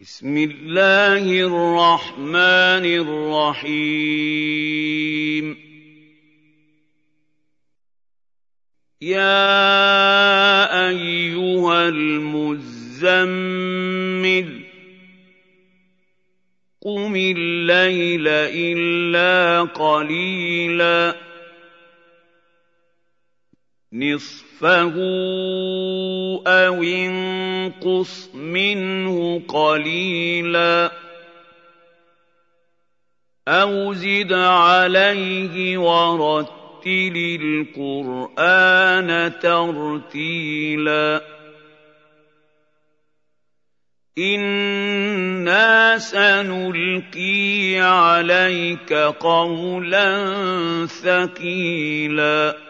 بسم الله الرحمن الرحيم. يا أيها المزمل قم الليل إلا قليلا. نصفه أو انقص. منه قليلا أو زد عليه ورتل القرآن ترتيلا إنا سنلقي عليك قولا ثقيلا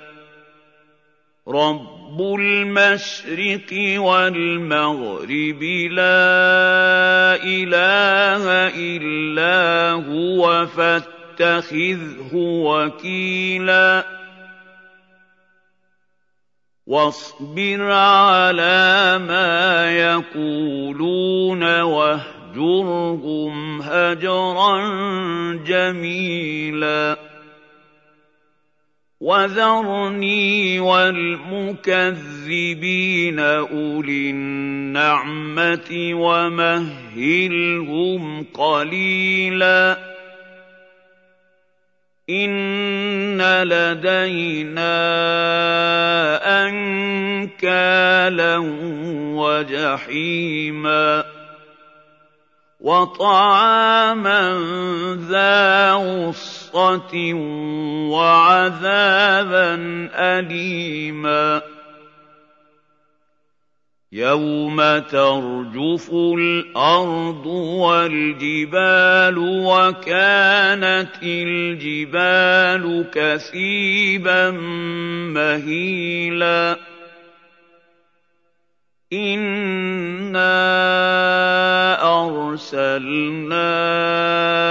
رب المشرق والمغرب لا اله الا هو فاتخذه وكيلا واصبر على ما يقولون واهجرهم هجرا جميلا وذرني والمكذبين اولي النعمه ومهلهم قليلا ان لدينا انكالا وجحيما وطعاما ذا غصه وعذابا اليما. يوم ترجف الأرض والجبال وكانت الجبال كثيبا مهيلا. أنا أَرْسَلْنَا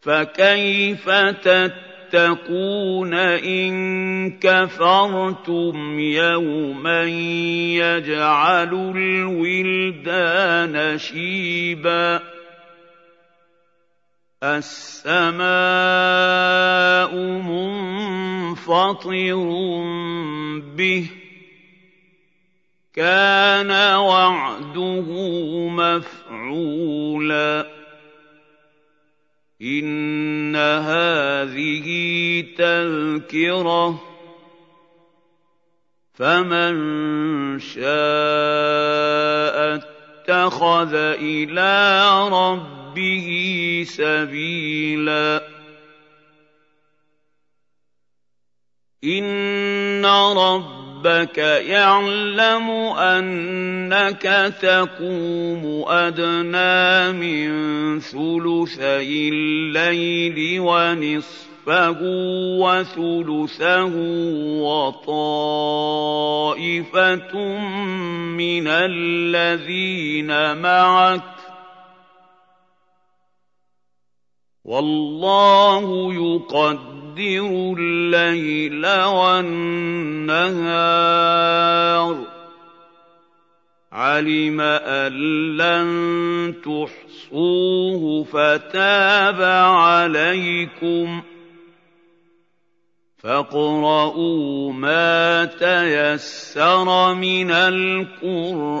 فكيف تتقون إن كفرتم يوما يجعل الولدان شيبا السماء منفطر به كان وعده مفعولا إن هذه تذكرة. فمن شاء اتخذ إلى ربه سَبِيلًا. إِنَّ رَبَّكَ يَعْلَمُ أَنَّكَ تَقُومُ أَدْنَىٰ مِن ثُلُثَيِ اللَّيْلِ وَنِصْفَهُ وَثُلُثَهُ وَطَائِفَةٌ مِّنَ الَّذِينَ مَعَكَ وَاللَّهُ يُقَدِّرُ اللَّيْلَ وَالنَّهَارَ ۚ. عَلِمَ أَن لَّن تُحْصُوهُ فَتَابَ عَلَيْكُمْ ۖ. فاقرؤوا ما تيسر من القرآن.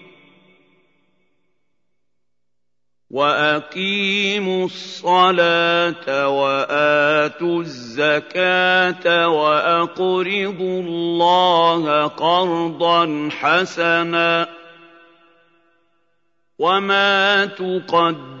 وَأَقِيمُوا الصَّلَاةَ وَآتُوا الزَّكَاةَ وَأَقْرِضُوا اللَّهَ قَرْضًا حَسَنًا ۚ وَمَا تُقَدِّمُوا